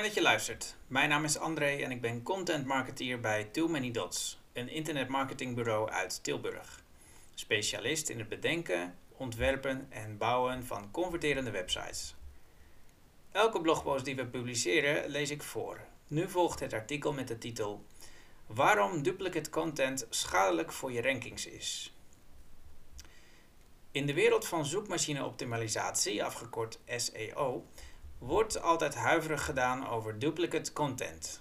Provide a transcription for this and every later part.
Fijn dat je luistert. Mijn naam is André en ik ben content marketeer bij Too Many Dots, een internetmarketingbureau uit Tilburg. Specialist in het bedenken, ontwerpen en bouwen van converterende websites. Elke blogpost die we publiceren lees ik voor. Nu volgt het artikel met de titel Waarom duplicate content schadelijk voor je rankings is. In de wereld van zoekmachine-optimalisatie, afgekort SEO, wordt altijd huiverig gedaan over duplicate content.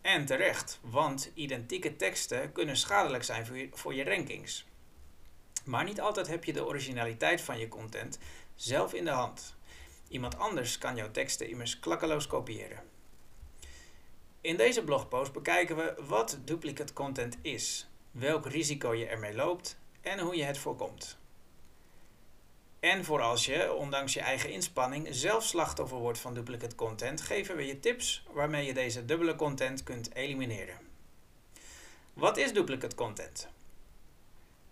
En terecht, want identieke teksten kunnen schadelijk zijn voor je, rankings. Maar niet altijd heb je de originaliteit van je content zelf in de hand. Iemand anders kan jouw teksten immers klakkeloos kopiëren. In deze blogpost bekijken we wat duplicate content is, welk risico je ermee loopt en hoe je het voorkomt. En voor als je, ondanks je eigen inspanning, zelf slachtoffer wordt van duplicate content, geven we je tips waarmee je deze dubbele content kunt elimineren. Wat is duplicate content?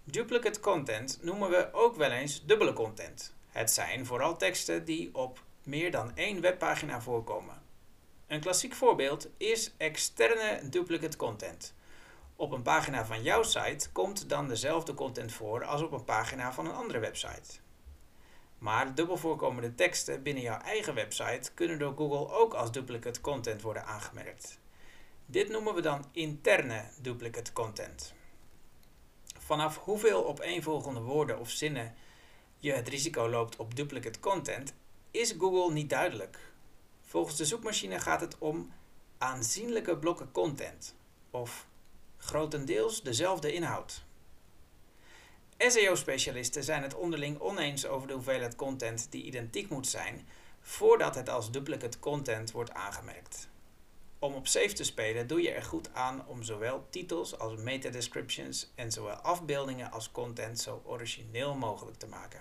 Duplicate content noemen we ook wel eens dubbele content. Het zijn vooral teksten die op meer dan één webpagina voorkomen. Een klassiek voorbeeld is externe duplicate content. Op een pagina van jouw site komt dan dezelfde content voor als op een pagina van een andere website. Maar dubbel voorkomende teksten binnen jouw eigen website kunnen door Google ook als duplicate content worden aangemerkt. Dit noemen we dan interne duplicate content. Vanaf hoeveel opeenvolgende woorden of zinnen je het risico loopt op duplicate content, is Google niet duidelijk. Volgens de zoekmachine gaat het om aanzienlijke blokken content of grotendeels dezelfde inhoud. SEO-specialisten zijn het onderling oneens over de hoeveelheid content die identiek moet zijn voordat het als duplicate content wordt aangemerkt. Om op safe te spelen doe je er goed aan om zowel titels als meta-descriptions en zowel afbeeldingen als content zo origineel mogelijk te maken.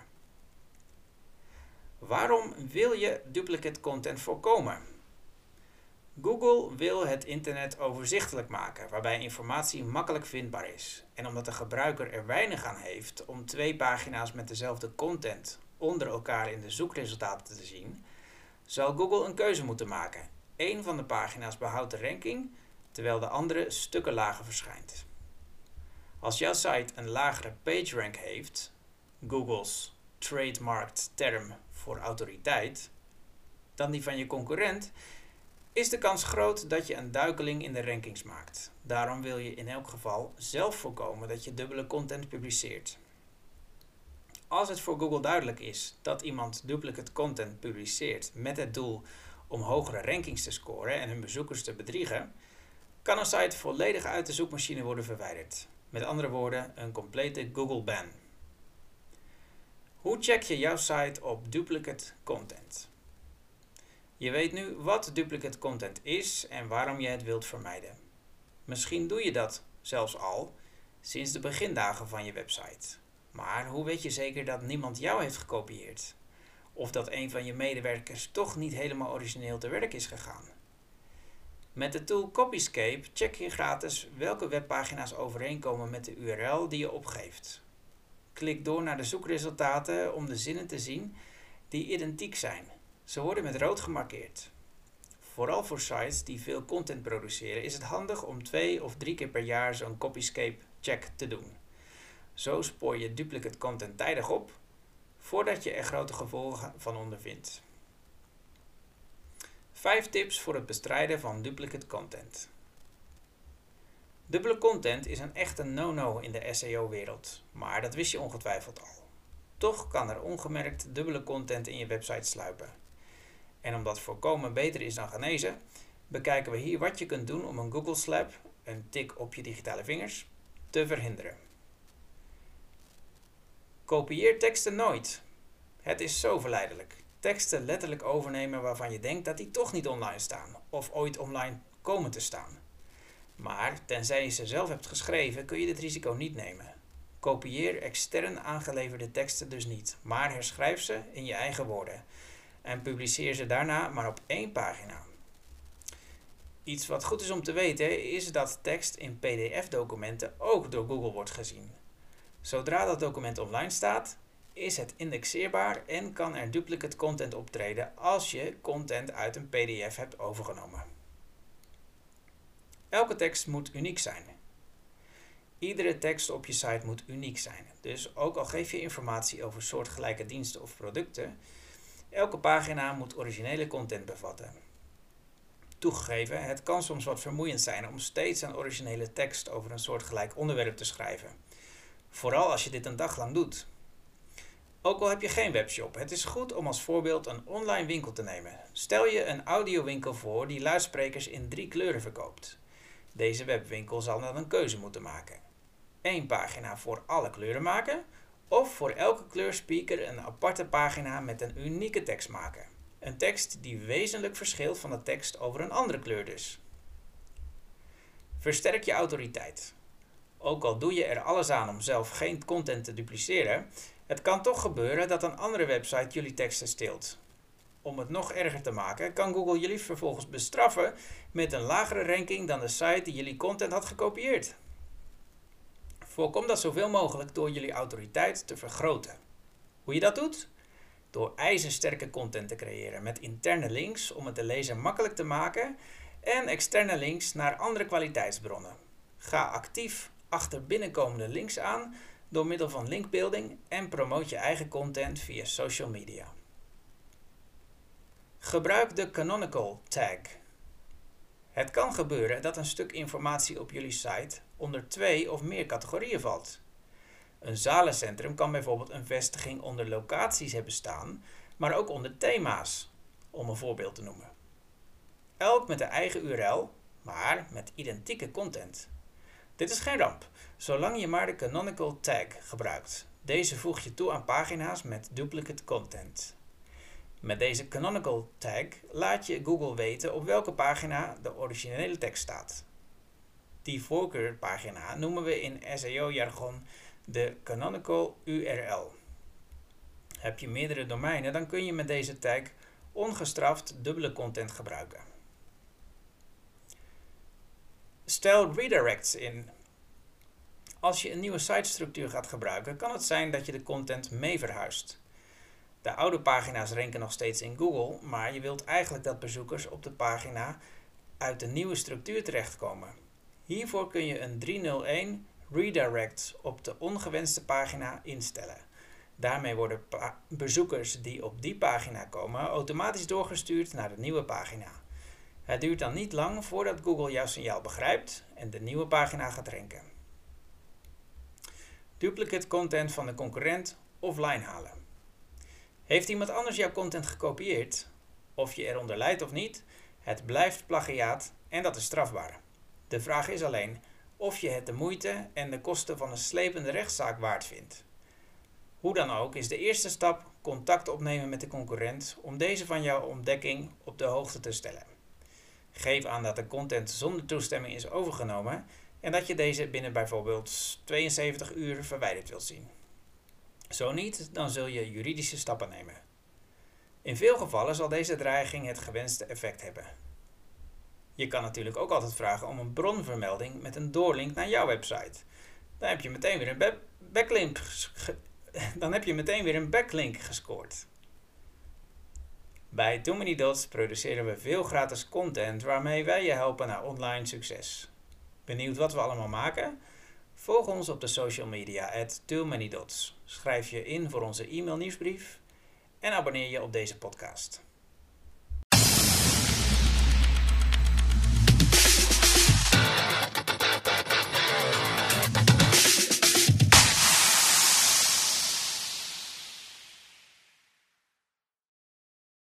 Waarom wil je duplicate content voorkomen? Google wil het internet overzichtelijk maken, waarbij informatie makkelijk vindbaar is. En omdat de gebruiker er weinig aan heeft om twee pagina's met dezelfde content onder elkaar in de zoekresultaten te zien, zal Google een keuze moeten maken. Eén van de pagina's behoudt de ranking, terwijl de andere stukken lager verschijnt. Als jouw site een lagere PageRank heeft, Google's trademarked term voor autoriteit, dan die van je concurrent, is de kans groot dat je een duikeling in de rankings maakt. Daarom wil je in elk geval zelf voorkomen dat je dubbele content publiceert. Als het voor Google duidelijk is dat iemand duplicate content publiceert met het doel om hogere rankings te scoren en hun bezoekers te bedriegen, kan een site volledig uit de zoekmachine worden verwijderd. Met andere woorden, een complete Google ban. Hoe check je jouw site op duplicate content? Je weet nu wat duplicate content is en waarom je het wilt vermijden. Misschien doe je dat zelfs al sinds de begindagen van je website. Maar hoe weet je zeker dat niemand jou heeft gekopieerd? Of dat een van je medewerkers toch niet helemaal origineel te werk is gegaan? Met de tool Copyscape check je gratis welke webpagina's overeenkomen met de URL die je opgeeft. Klik door naar de zoekresultaten om de zinnen te zien die identiek zijn. Ze worden met rood gemarkeerd. Vooral voor sites die veel content produceren is het handig om twee of drie keer per jaar zo'n Copyscape check te doen. Zo spoor je duplicate content tijdig op voordat je er grote gevolgen van ondervindt. 5 tips voor het bestrijden van duplicate content. Dubbele content is een echte no-no in de SEO-wereld, maar dat wist je ongetwijfeld al. Toch kan er ongemerkt dubbele content in je website sluipen. En omdat voorkomen beter is dan genezen, bekijken we hier wat je kunt doen om een Google Slap, een tik op je digitale vingers, te verhinderen. Kopieer teksten nooit. Het is zo verleidelijk. Teksten letterlijk overnemen waarvan je denkt dat die toch niet online staan of ooit online komen te staan. Maar tenzij je ze zelf hebt geschreven, kun je dit risico niet nemen. Kopieer extern aangeleverde teksten dus niet, maar herschrijf ze in je eigen woorden en publiceer ze daarna maar op één pagina. Iets wat goed is om te weten is dat tekst in PDF-documenten ook door Google wordt gezien. Zodra dat document online staat, is het indexeerbaar en kan er duplicate content optreden als je content uit een PDF hebt overgenomen. Elke tekst moet uniek zijn. Iedere tekst op je site moet uniek zijn. Dus ook al geef je informatie over soortgelijke diensten of producten, elke pagina moet originele content bevatten. Toegegeven, het kan soms wat vermoeiend zijn om steeds een originele tekst over een soortgelijk onderwerp te schrijven. Vooral als je dit een dag lang doet. Ook al heb je geen webshop, het is goed om als voorbeeld een online winkel te nemen. Stel je een audiowinkel voor die luidsprekers in drie kleuren verkoopt. Deze webwinkel zal dan een keuze moeten maken. Eén pagina voor alle kleuren maken of voor elke kleurspeaker een aparte pagina met een unieke tekst maken. Een tekst die wezenlijk verschilt van de tekst over een andere kleur dus. Versterk je autoriteit. Ook al doe je er alles aan om zelf geen content te dupliceren, het kan toch gebeuren dat een andere website jullie teksten steelt. Om het nog erger te maken, kan Google jullie vervolgens bestraffen met een lagere ranking dan de site die jullie content had gekopieerd. Voorkom dat zoveel mogelijk door jullie autoriteit te vergroten. Hoe je dat doet? Door ijzersterke content te creëren met interne links om het de lezer makkelijk te maken en externe links naar andere kwaliteitsbronnen. Ga actief achter binnenkomende links aan door middel van linkbuilding en promoot je eigen content via social media. Gebruik de canonical tag. Het kan gebeuren dat een stuk informatie op jullie site onder twee of meer categorieën valt. Een zalencentrum kan bijvoorbeeld een vestiging onder locaties hebben staan, maar ook onder thema's, om een voorbeeld te noemen. Elk met een eigen URL, maar met identieke content. Dit is geen ramp, zolang je maar de canonical tag gebruikt. Deze voeg je toe aan pagina's met duplicate content. Met deze canonical tag laat je Google weten op welke pagina de originele tekst staat. Die voorkeurpagina noemen we in SEO-jargon de canonical URL. Heb je meerdere domeinen, dan kun je met deze tag ongestraft dubbele content gebruiken. Stel redirects in. Als je een nieuwe sitestructuur gaat gebruiken, kan het zijn dat je de content mee verhuist. De oude pagina's ranken nog steeds in Google, maar je wilt eigenlijk dat bezoekers op de pagina uit de nieuwe structuur terechtkomen. Hiervoor kun je een 301 redirect op de ongewenste pagina instellen. Daarmee worden bezoekers die op die pagina komen automatisch doorgestuurd naar de nieuwe pagina. Het duurt dan niet lang voordat Google jouw signaal begrijpt en de nieuwe pagina gaat ranken. Duplicate content van de concurrent offline halen. Heeft iemand anders jouw content gekopieerd, of je eronder leidt of niet, het blijft plagiaat en dat is strafbaar. De vraag is alleen of je het de moeite en de kosten van een slepende rechtszaak waard vindt. Hoe dan ook is de eerste stap contact opnemen met de concurrent om deze van jouw ontdekking op de hoogte te stellen. Geef aan dat de content zonder toestemming is overgenomen en dat je deze binnen bijvoorbeeld 72 uur verwijderd wilt zien. Zo niet, dan zul je juridische stappen nemen. In veel gevallen zal deze dreiging het gewenste effect hebben. Je kan natuurlijk ook altijd vragen om een bronvermelding met een doorlink naar jouw website. Dan heb je meteen weer een backlink, dan heb je meteen weer een backlink gescoord. Bij Too Many Dots produceren we veel gratis content waarmee wij je helpen naar online succes. Benieuwd wat we allemaal maken? Volg ons op de social media at Too Many Dots. Schrijf je in voor onze e-mail nieuwsbrief en abonneer je op deze podcast.